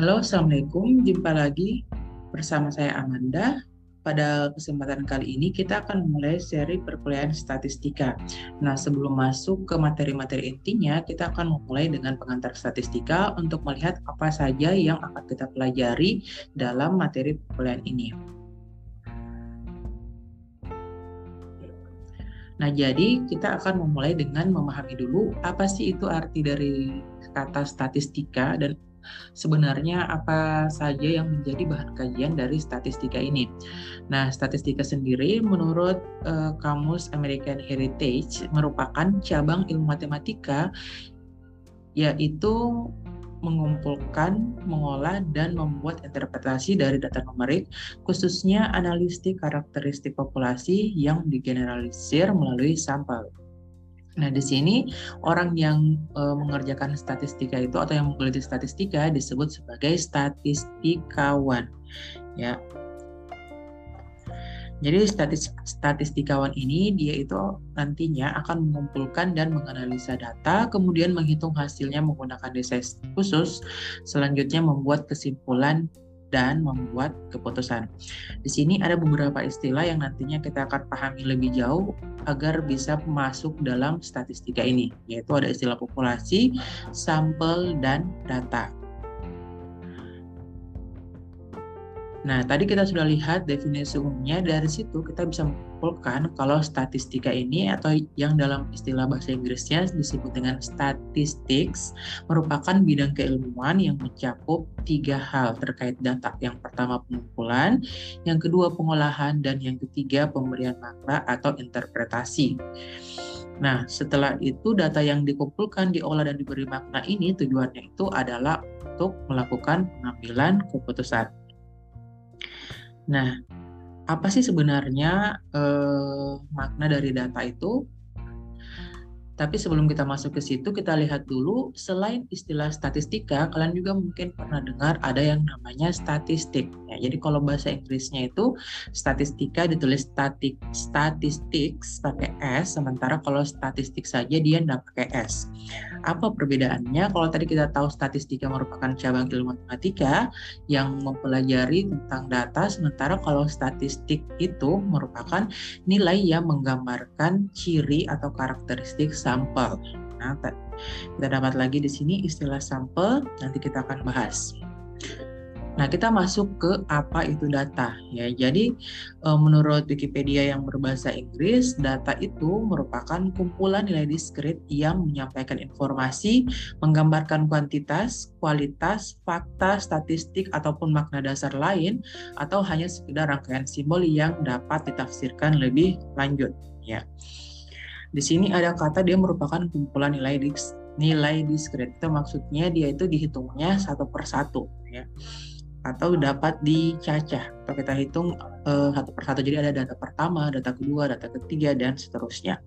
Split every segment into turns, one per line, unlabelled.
Halo, Assalamualaikum. Jumpa lagi bersama saya Amanda. Pada kesempatan kali ini kita akan mulai seri perkuliahan statistika. Nah, sebelum masuk ke materi-materi intinya, kita akan memulai dengan pengantar statistika untuk melihat apa saja yang akan kita pelajari dalam materi perkuliahan ini. Nah, jadi kita akan memulai dengan memahami dulu apa sih itu arti dari kata statistika dan sebenarnya apa saja yang menjadi bahan kajian dari statistika ini. Nah, statistika sendiri menurut uh, Kamus American Heritage merupakan cabang ilmu matematika yaitu mengumpulkan, mengolah, dan membuat interpretasi dari data numerik, khususnya analistik karakteristik populasi yang digeneralisir melalui sampel. Nah, di sini orang yang e, mengerjakan statistika itu atau yang menggeluti statistika disebut sebagai statistikawan. Ya. Jadi statis, statistikawan ini dia itu nantinya akan mengumpulkan dan menganalisa data, kemudian menghitung hasilnya menggunakan desain khusus, selanjutnya membuat kesimpulan dan membuat keputusan. Di sini ada beberapa istilah yang nantinya kita akan pahami lebih jauh agar bisa masuk dalam statistika ini, yaitu ada istilah populasi, sampel, dan data. Nah, tadi kita sudah lihat definisi umumnya, dari situ kita bisa menyimpulkan kalau statistika ini atau yang dalam istilah bahasa Inggrisnya disebut dengan statistics merupakan bidang keilmuan yang mencakup tiga hal terkait data. Yang pertama pengumpulan, yang kedua pengolahan, dan yang ketiga pemberian makna atau interpretasi. Nah, setelah itu data yang dikumpulkan, diolah, dan diberi makna ini tujuannya itu adalah untuk melakukan pengambilan keputusan. Nah, apa sih sebenarnya eh, makna dari data itu? Tapi sebelum kita masuk ke situ, kita lihat dulu selain istilah statistika, kalian juga mungkin pernah dengar ada yang namanya statistik. Ya, jadi kalau bahasa Inggrisnya itu statistika ditulis statik statistics pakai S, sementara kalau statistik saja dia tidak pakai S. Apa perbedaannya? Kalau tadi kita tahu statistika merupakan cabang ilmu matematika yang mempelajari tentang data, sementara kalau statistik itu merupakan nilai yang menggambarkan ciri atau karakteristik sampel. Nah, kita dapat lagi di sini istilah sampel, nanti kita akan bahas. Nah, kita masuk ke apa itu data ya. Jadi eh, menurut Wikipedia yang berbahasa Inggris, data itu merupakan kumpulan nilai diskrit yang menyampaikan informasi, menggambarkan kuantitas, kualitas, fakta, statistik ataupun makna dasar lain atau hanya sekedar rangkaian simbol yang dapat ditafsirkan lebih lanjut ya. Di sini ada kata dia merupakan kumpulan nilai dis, nilai diskret. Itu maksudnya dia itu dihitungnya satu per satu ya atau dapat dicacah atau kita hitung uh, satu per satu jadi ada data pertama, data kedua, data ketiga dan seterusnya.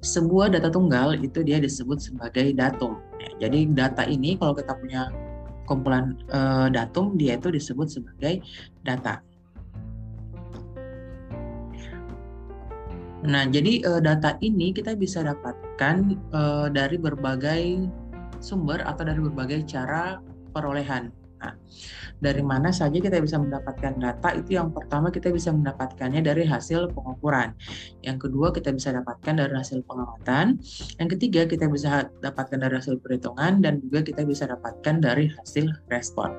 Sebuah data tunggal itu dia disebut sebagai datum. Ya, jadi data ini kalau kita punya kumpulan uh, datum dia itu disebut sebagai data. Nah, jadi uh, data ini kita bisa dapatkan uh, dari berbagai sumber atau dari berbagai cara perolehan. Nah, dari mana saja kita bisa mendapatkan data itu yang pertama kita bisa mendapatkannya dari hasil pengukuran. Yang kedua kita bisa dapatkan dari hasil pengamatan. Yang ketiga kita bisa dapatkan dari hasil perhitungan dan juga kita bisa dapatkan dari hasil respon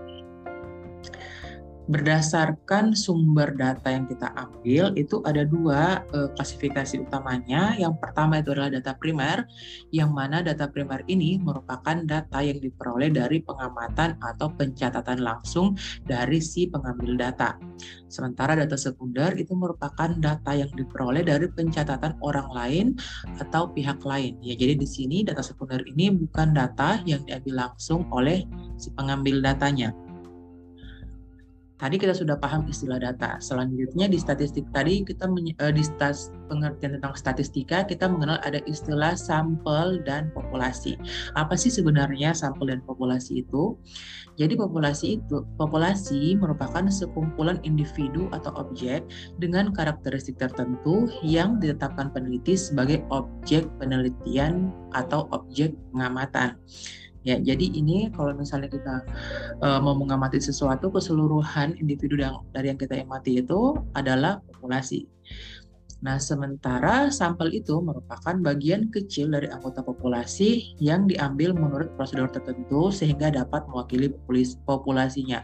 berdasarkan sumber data yang kita ambil itu ada dua uh, klasifikasi utamanya. Yang pertama itu adalah data primer, yang mana data primer ini merupakan data yang diperoleh dari pengamatan atau pencatatan langsung dari si pengambil data. Sementara data sekunder itu merupakan data yang diperoleh dari pencatatan orang lain atau pihak lain. Ya, jadi di sini data sekunder ini bukan data yang diambil langsung oleh si pengambil datanya tadi kita sudah paham istilah data. Selanjutnya di statistik tadi kita uh, di stas, pengertian tentang statistika kita mengenal ada istilah sampel dan populasi. Apa sih sebenarnya sampel dan populasi itu? Jadi populasi itu populasi merupakan sekumpulan individu atau objek dengan karakteristik tertentu yang ditetapkan peneliti sebagai objek penelitian atau objek pengamatan. Ya, jadi ini kalau misalnya kita uh, mau mengamati sesuatu keseluruhan individu yang dari yang kita amati itu adalah populasi. Nah, sementara sampel itu merupakan bagian kecil dari anggota populasi yang diambil menurut prosedur tertentu sehingga dapat mewakili populasinya.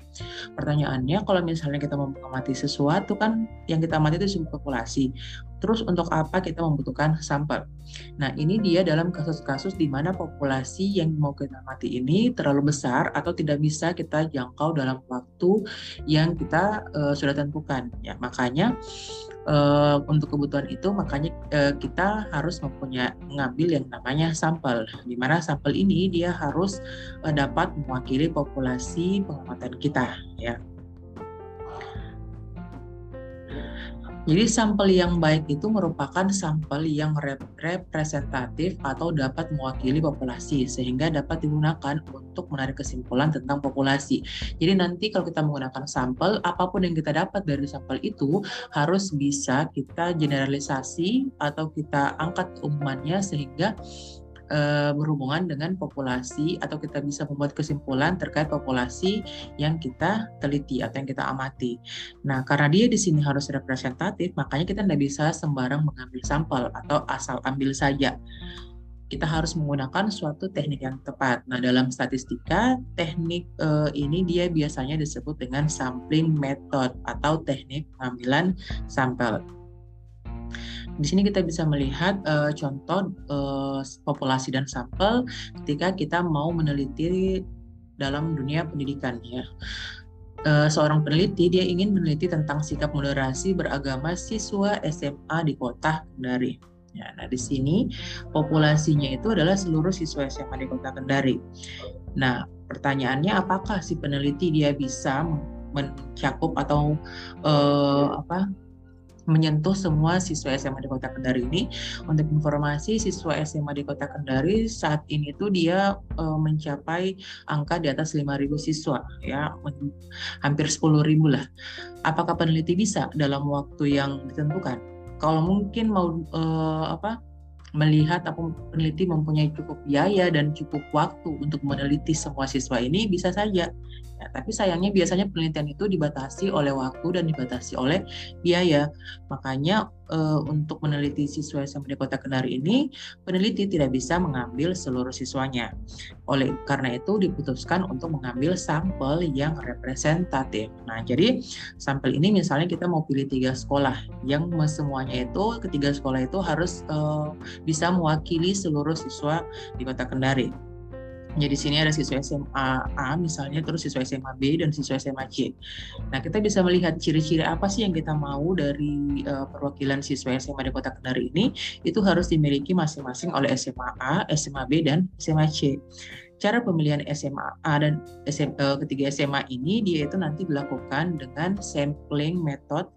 Pertanyaannya, kalau misalnya kita mau mengamati sesuatu kan yang kita amati itu disebut populasi. Terus untuk apa kita membutuhkan sampel? Nah, ini dia dalam kasus-kasus di mana populasi yang mau kita amati ini terlalu besar atau tidak bisa kita jangkau dalam waktu yang kita uh, sudah tentukan. Ya, makanya uh, untuk kebutuhan itu makanya uh, kita harus mempunyai mengambil yang namanya sampel di mana sampel ini dia harus uh, dapat mewakili populasi pengamatan kita ya Jadi sampel yang baik itu merupakan sampel yang rep representatif atau dapat mewakili populasi sehingga dapat digunakan untuk menarik kesimpulan tentang populasi. Jadi nanti kalau kita menggunakan sampel, apa pun yang kita dapat dari sampel itu harus bisa kita generalisasi atau kita angkat umumannya sehingga uh, berhubungan dengan populasi atau kita bisa membuat kesimpulan terkait populasi yang kita teliti atau yang kita amati. Nah, karena dia di sini harus representatif, makanya kita tidak bisa sembarang mengambil sampel atau asal ambil saja kita harus menggunakan suatu teknik yang tepat. Nah, dalam statistika, teknik uh, ini dia biasanya disebut dengan sampling method atau teknik pengambilan sampel. Di sini kita bisa melihat uh, contoh uh, populasi dan sampel ketika kita mau meneliti dalam dunia pendidikan ya. Uh, seorang peneliti dia ingin meneliti tentang sikap moderasi beragama siswa SMA di kota Kendari. Ya, nah di sini populasinya itu adalah seluruh siswa SMA di kota Kendari. Nah pertanyaannya apakah si peneliti dia bisa mencakup atau uh, apa menyentuh semua siswa SMA di Kota Kendari ini. Untuk informasi, siswa SMA di Kota Kendari saat ini tuh dia uh, mencapai angka di atas 5.000 siswa, ya hampir 10.000 lah. Apakah peneliti bisa dalam waktu yang ditentukan? Kalau mungkin mau uh, apa melihat atau peneliti mempunyai cukup biaya dan cukup waktu untuk meneliti semua siswa ini bisa saja Tapi sayangnya biasanya penelitian itu dibatasi oleh waktu dan dibatasi oleh biaya. Makanya e, untuk meneliti siswa SMA di Kota Kendari ini, peneliti tidak bisa mengambil seluruh siswanya. Oleh karena itu diputuskan untuk mengambil sampel yang representatif. Nah, jadi sampel ini misalnya kita mau pilih tiga sekolah, yang semuanya itu ketiga sekolah itu harus e, bisa mewakili seluruh siswa di Kota Kendari. Ya di sini ada siswa SMA A misalnya, terus siswa SMA B dan siswa SMA C. Nah kita bisa melihat ciri-ciri apa sih yang kita mau dari uh, perwakilan siswa SMA di Kota Kendari ini itu harus dimiliki masing-masing oleh SMA A, SMA B dan SMA C. Cara pemilihan SMA A dan SM, uh, eh, ketiga SMA ini dia itu nanti dilakukan dengan sampling method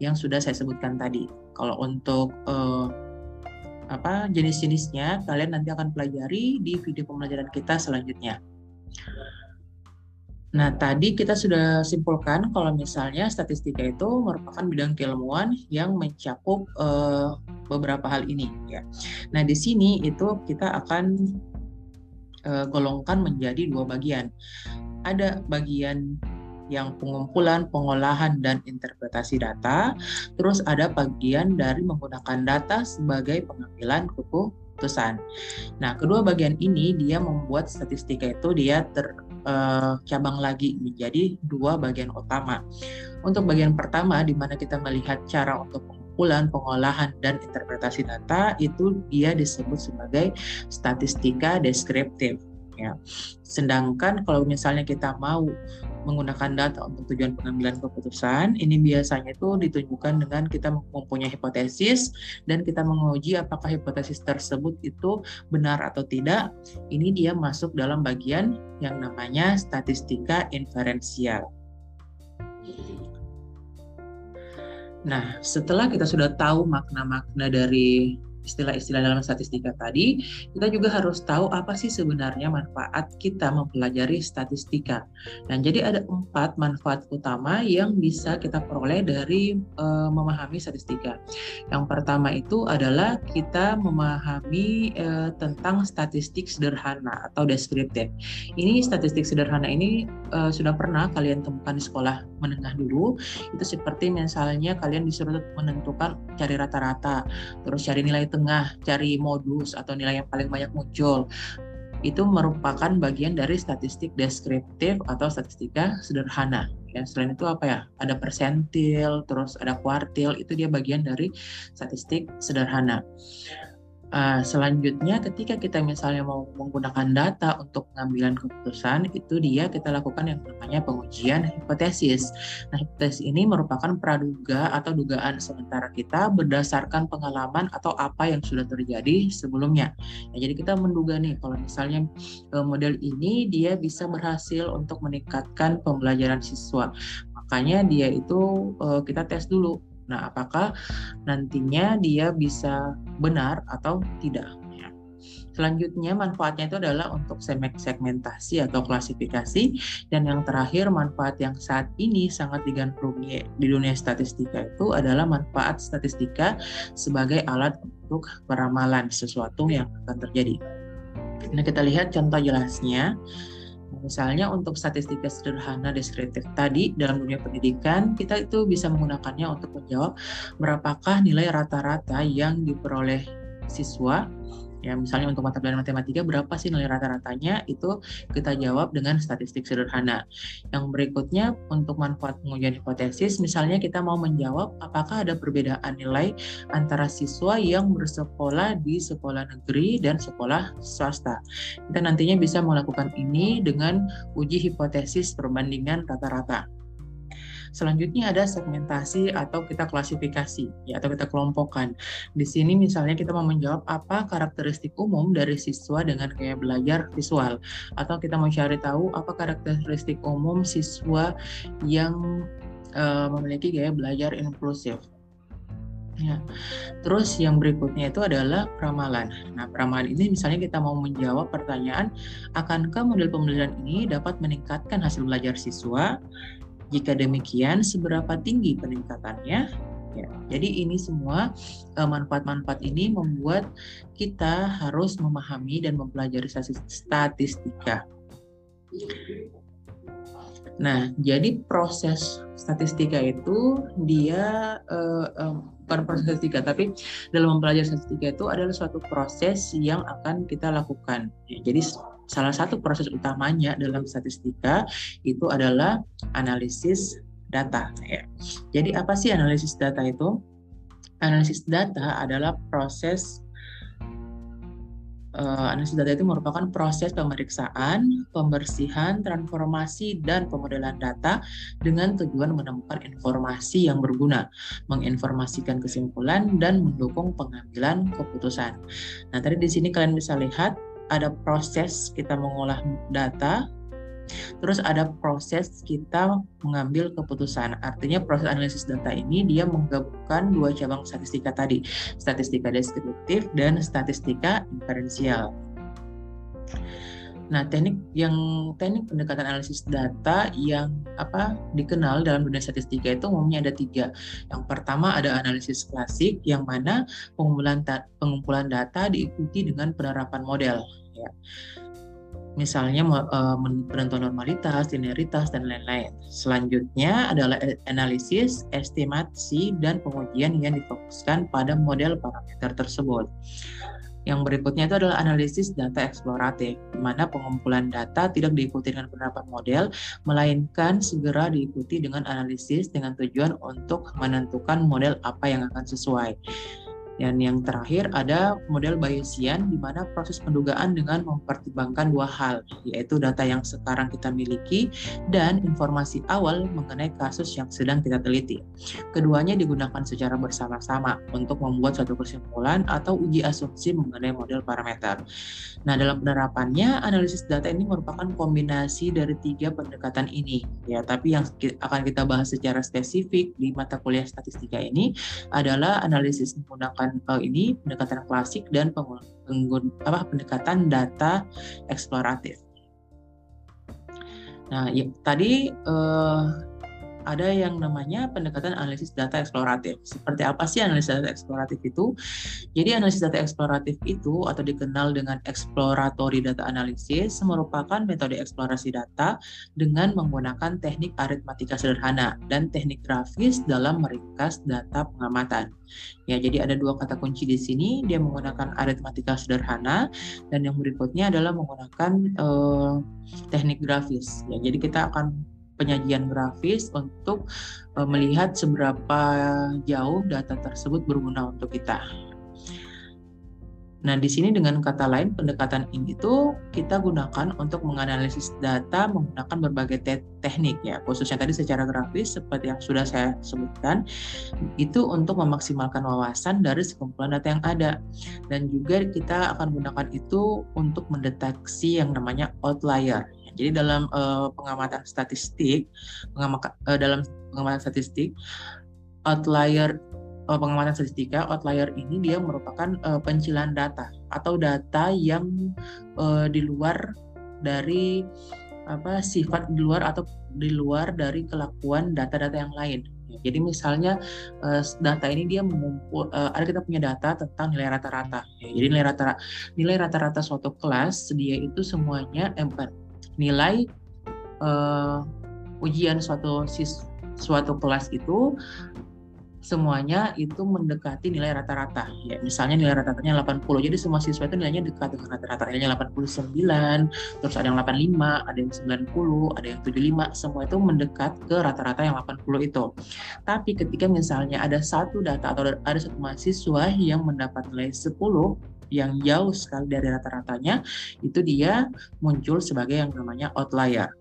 yang sudah saya sebutkan tadi. Kalau untuk uh, apa jenis-jenisnya kalian nanti akan pelajari di video pembelajaran kita selanjutnya. Nah, tadi kita sudah simpulkan kalau misalnya statistika itu merupakan bidang keilmuan yang mencakup uh, beberapa hal ini ya. Nah, di sini itu kita akan uh, golongkan menjadi dua bagian. Ada bagian yang pengumpulan, pengolahan, dan interpretasi data. Terus ada bagian dari menggunakan data sebagai pengambilan keputusan. Nah, kedua bagian ini dia membuat statistika itu dia tercabang eh, uh, lagi menjadi dua bagian utama. Untuk bagian pertama, di mana kita melihat cara untuk pengumpulan, pengolahan, dan interpretasi data, itu dia disebut sebagai statistika deskriptif. Ya. Sedangkan kalau misalnya kita mau menggunakan data untuk tujuan pengambilan keputusan, ini biasanya itu ditunjukkan dengan kita mempunyai hipotesis dan kita menguji apakah hipotesis tersebut itu benar atau tidak. Ini dia masuk dalam bagian yang namanya statistika inferensial. Nah, setelah kita sudah tahu makna-makna dari istilah-istilah dalam statistika tadi, kita juga harus tahu apa sih sebenarnya manfaat kita mempelajari statistika. Dan jadi ada empat manfaat utama yang bisa kita peroleh dari uh, memahami statistika. Yang pertama itu adalah kita memahami uh, tentang statistik sederhana atau deskriptif. Ini statistik sederhana ini uh, sudah pernah kalian temukan di sekolah menengah dulu. Itu seperti misalnya kalian disuruh menentukan cari rata-rata, terus cari nilai tengah, cari modus atau nilai yang paling banyak muncul. Itu merupakan bagian dari statistik deskriptif atau statistika sederhana. Ya, selain itu apa ya? Ada persentil, terus ada kuartil, itu dia bagian dari statistik sederhana. Uh, selanjutnya ketika kita misalnya mau menggunakan data untuk pengambilan keputusan itu dia kita lakukan yang namanya pengujian hipotesis. Nah hipotesis ini merupakan praduga atau dugaan sementara kita berdasarkan pengalaman atau apa yang sudah terjadi sebelumnya. Nah, jadi kita menduga nih kalau misalnya uh, model ini dia bisa berhasil untuk meningkatkan pembelajaran siswa. Makanya dia itu uh, kita tes dulu Nah, apakah nantinya dia bisa benar atau tidak? Ya. Selanjutnya manfaatnya itu adalah untuk segmentasi atau klasifikasi dan yang terakhir manfaat yang saat ini sangat digandrungi di dunia statistika itu adalah manfaat statistika sebagai alat untuk peramalan sesuatu yang akan terjadi. Nah, kita lihat contoh jelasnya. Misalnya untuk statistika sederhana deskriptif tadi dalam dunia pendidikan, kita itu bisa menggunakannya untuk menjawab berapakah nilai rata-rata yang diperoleh siswa ya misalnya untuk mata pelajaran matematika berapa sih nilai rata-ratanya? Itu kita jawab dengan statistik sederhana. Yang berikutnya untuk manfaat pengujian hipotesis misalnya kita mau menjawab apakah ada perbedaan nilai antara siswa yang bersekolah di sekolah negeri dan sekolah swasta. Kita nantinya bisa melakukan ini dengan uji hipotesis perbandingan rata-rata Selanjutnya ada segmentasi atau kita klasifikasi ya atau kita kelompokkan. Di sini misalnya kita mau menjawab apa karakteristik umum dari siswa dengan gaya belajar visual atau kita mau cari tahu apa karakteristik umum siswa yang uh, memiliki gaya belajar inklusif. Ya. Terus yang berikutnya itu adalah peramalan. Nah, peramalan ini misalnya kita mau menjawab pertanyaan, akankah model pembelajaran ini dapat meningkatkan hasil belajar siswa? Jika demikian, seberapa tinggi peningkatannya? Ya, jadi ini semua eh, manfaat-manfaat ini membuat kita harus memahami dan mempelajari statistika. Nah, jadi proses statistika itu dia uh, um, bukan proses statistika, tapi dalam mempelajari statistika itu adalah suatu proses yang akan kita lakukan. Jadi salah satu proses utamanya dalam statistika itu adalah analisis data. Ya. Jadi apa sih analisis data itu? Analisis data adalah proses uh, analisis data itu merupakan proses pemeriksaan, pembersihan, transformasi, dan pemodelan data dengan tujuan menemukan informasi yang berguna, menginformasikan kesimpulan, dan mendukung pengambilan keputusan. Nah, tadi di sini kalian bisa lihat ada proses kita mengolah data, terus ada proses kita mengambil keputusan. Artinya proses analisis data ini dia menggabungkan dua cabang statistika tadi, statistika deskriptif dan statistika inferensial. Nah, teknik yang teknik pendekatan analisis data yang apa dikenal dalam dunia statistika itu umumnya ada tiga. Yang pertama ada analisis klasik, yang mana pengumpulan pengumpulan data diikuti dengan penerapan model. Ya. Misalnya uh, penentuan normalitas, linearitas, dan lain-lain. Selanjutnya adalah analisis, estimasi, dan pengujian yang difokuskan pada model parameter tersebut. Yang berikutnya itu adalah analisis data eksploratif, di mana pengumpulan data tidak diikuti dengan penerapan model, melainkan segera diikuti dengan analisis dengan tujuan untuk menentukan model apa yang akan sesuai. Dan yang terakhir ada model Bayesian di mana proses pendugaan dengan mempertimbangkan dua hal, yaitu data yang sekarang kita miliki dan informasi awal mengenai kasus yang sedang kita teliti. Keduanya digunakan secara bersama-sama untuk membuat suatu kesimpulan atau uji asumsi mengenai model parameter. Nah, dalam penerapannya, analisis data ini merupakan kombinasi dari tiga pendekatan ini. Ya, tapi yang akan kita bahas secara spesifik di mata kuliah statistika ini adalah analisis menggunakan menggunakan uh, ini pendekatan klasik dan penggun, apa, pendekatan data eksploratif. Nah, ya, tadi uh, ada yang namanya pendekatan analisis data eksploratif. Seperti apa sih analisis data eksploratif itu? Jadi analisis data eksploratif itu atau dikenal dengan exploratory data analysis merupakan metode eksplorasi data dengan menggunakan teknik aritmatika sederhana dan teknik grafis dalam meringkas data pengamatan. Ya, jadi ada dua kata kunci di sini. Dia menggunakan aritmatika sederhana dan yang berikutnya adalah menggunakan uh, teknik grafis. Ya, jadi kita akan penyajian grafis untuk uh, melihat seberapa jauh data tersebut berguna untuk kita. Nah, di sini dengan kata lain pendekatan ini tuh kita gunakan untuk menganalisis data menggunakan berbagai te teknik ya, khususnya tadi secara grafis seperti yang sudah saya sebutkan, itu untuk memaksimalkan wawasan dari sekumpulan data yang ada. Dan juga kita akan gunakan itu untuk mendeteksi yang namanya outlier jadi dalam uh, pengamatan statistik, pengamatan, uh, dalam pengamatan statistik, outlier uh, pengamatan statistika, outlier ini dia merupakan uh, pencilan data atau data yang uh, di luar dari apa sifat di luar atau di luar dari kelakuan data-data yang lain. Jadi misalnya data ini dia mengumpul ada kita punya data tentang nilai rata-rata. Jadi nilai rata nilai rata-rata suatu kelas dia itu semuanya eh, nilai uh, ujian suatu suatu kelas itu semuanya itu mendekati nilai rata-rata. Ya misalnya nilai rata-ratanya 80 jadi semua siswa itu nilainya dekat dengan rata-rata. Nilainya 89 terus ada yang 85 ada yang 90 ada yang 75 semua itu mendekat ke rata-rata yang 80 itu. Tapi ketika misalnya ada satu data atau ada satu mahasiswa yang mendapat nilai 10 yang jauh sekali dari rata-ratanya itu dia muncul sebagai yang namanya outlier.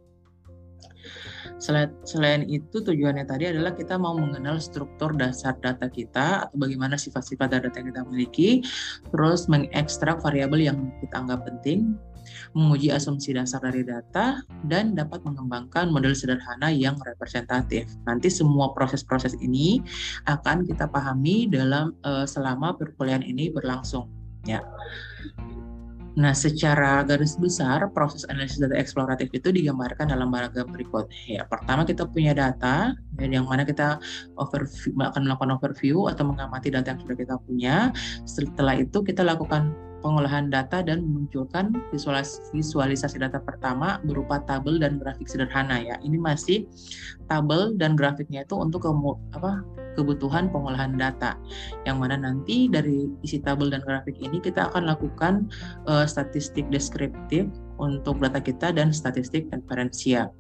Selain, selain itu tujuannya tadi adalah kita mau mengenal struktur dasar data kita atau bagaimana sifat-sifat data yang kita miliki, terus mengekstrak variabel yang kita anggap penting, menguji asumsi dasar dari data, dan dapat mengembangkan model sederhana yang representatif. Nanti semua proses-proses ini akan kita pahami dalam uh, selama perkuliahan ini berlangsung ya. Nah, secara garis besar proses analisis data eksploratif itu digambarkan dalam diagram berikut. Ya, pertama kita punya data ya, yang mana kita overview, akan melakukan overview atau mengamati data yang sudah kita punya. Setelah itu kita lakukan pengolahan data dan memunculkan visualisasi, visualisasi data pertama berupa tabel dan grafik sederhana ya. Ini masih tabel dan grafiknya itu untuk ke, apa kebutuhan pengolahan data. Yang mana nanti dari isi tabel dan grafik ini kita akan lakukan uh, statistik deskriptif untuk data kita dan statistik inferensia.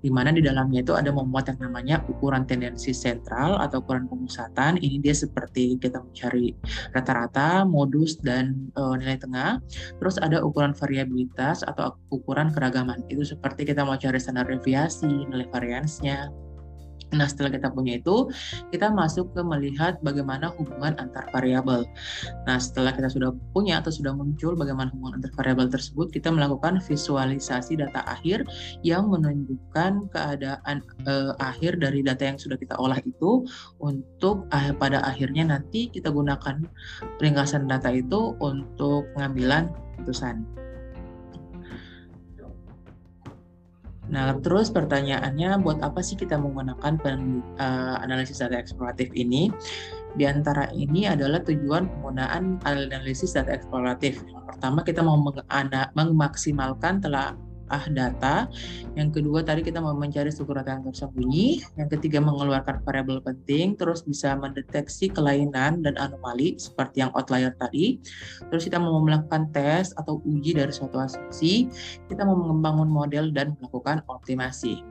Di mana di dalamnya itu ada memuat yang namanya ukuran tendensi sentral atau ukuran pemusatan. Ini dia seperti kita mencari rata-rata, modus dan e, nilai tengah. Terus ada ukuran variabilitas atau ukuran keragaman. Itu seperti kita mau cari standar deviasi, nilai variansnya, Nah, setelah kita punya itu, kita masuk ke melihat bagaimana hubungan antar variabel. Nah, setelah kita sudah punya atau sudah muncul bagaimana hubungan antar variabel tersebut, kita melakukan visualisasi data akhir yang menunjukkan keadaan eh, akhir dari data yang sudah kita olah itu untuk eh, pada akhirnya nanti kita gunakan ringkasan data itu untuk pengambilan keputusan. Nah, terus pertanyaannya, buat apa sih kita menggunakan pen, uh, analisis data eksploratif ini? Di antara ini adalah tujuan penggunaan analisis data eksploratif. Yang pertama, kita mau memaksimalkan telah ah data. Yang kedua tadi kita mau mencari struktur yang tersembunyi. Yang ketiga mengeluarkan variabel penting, terus bisa mendeteksi kelainan dan anomali seperti yang outlier tadi. Terus kita mau melakukan tes atau uji dari suatu asumsi. Kita mau membangun model dan melakukan optimasi.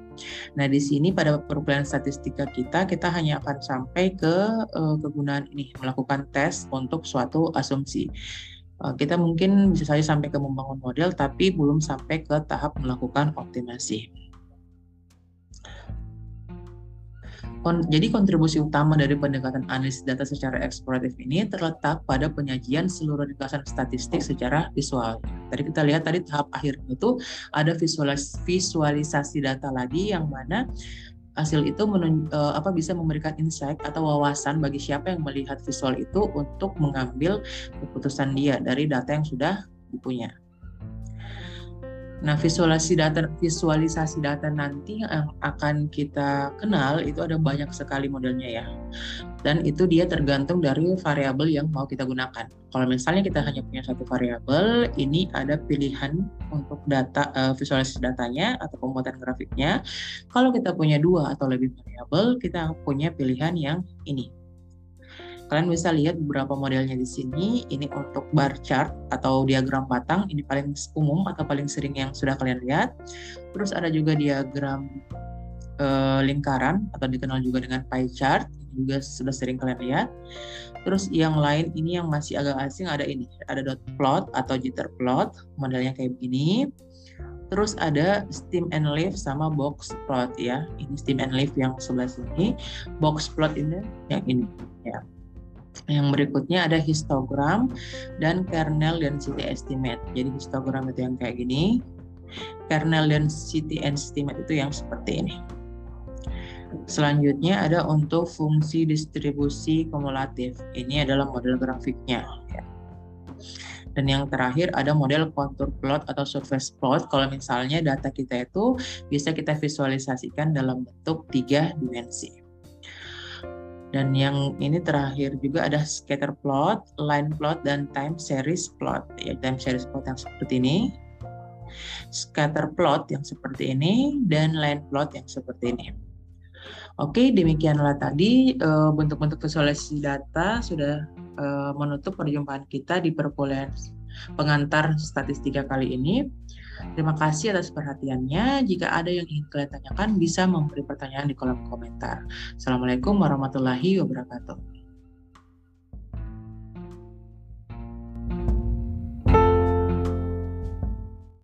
Nah, di sini pada perkuliahan statistika kita, kita hanya akan sampai ke uh, kegunaan ini, melakukan tes untuk suatu asumsi. Eh, kita mungkin bisa saja sampai ke membangun model tapi belum sampai ke tahap melakukan optimasi. Kon jadi kontribusi utama dari pendekatan analisis data secara eksploratif ini terletak pada penyajian seluruh ringkasan statistik secara visual. Tadi kita lihat tadi tahap akhir itu ada visualis visualisasi data lagi yang mana hasil itu menun, uh, apa bisa memberikan insight atau wawasan bagi siapa yang melihat visual itu untuk mengambil keputusan dia dari data yang sudah dipunya. Nah, visualisasi data visualisasi data nanti yang akan kita kenal itu ada banyak sekali modelnya ya. Dan itu dia tergantung dari variabel yang mau kita gunakan. Kalau misalnya kita hanya punya satu variabel, ini ada pilihan untuk data uh, visualisasi datanya atau pembuatan grafiknya. Kalau kita punya dua atau lebih variabel, kita punya pilihan yang ini Kalian bisa lihat beberapa modelnya di sini. Ini untuk bar chart atau diagram batang. Ini paling umum atau paling sering yang sudah kalian lihat. Terus ada juga diagram uh, lingkaran atau dikenal juga dengan pie chart. Ini juga sudah sering kalian lihat. Terus yang lain ini yang masih agak asing ada ini. Ada dot plot atau jitter plot. Modelnya kayak begini. Terus ada steam and leaf sama box plot ya. Ini steam and leaf yang sebelah sini. Box plot ini yang ini ya. Yang berikutnya ada histogram dan kernel density estimate. Jadi histogram itu yang kayak gini, kernel density estimate itu yang seperti ini. Selanjutnya ada untuk fungsi distribusi kumulatif. Ini adalah model grafiknya. Ya. Dan yang terakhir ada model contour plot atau surface plot. Kalau misalnya data kita itu bisa kita visualisasikan dalam bentuk tiga dimensi. Dan yang ini terakhir juga ada scatter plot, line plot, dan time series plot. Ya, time series plot yang seperti ini, scatter plot yang seperti ini, dan line plot yang seperti ini. Oke, demikianlah tadi eh, bentuk-bentuk visualisasi data sudah eh, menutup perjumpaan kita di perkuliahan pengantar statistika kali ini. Terima kasih atas perhatiannya. Jika ada yang ingin kalian tanyakan, bisa memberi pertanyaan di kolom komentar. Assalamualaikum warahmatullahi wabarakatuh.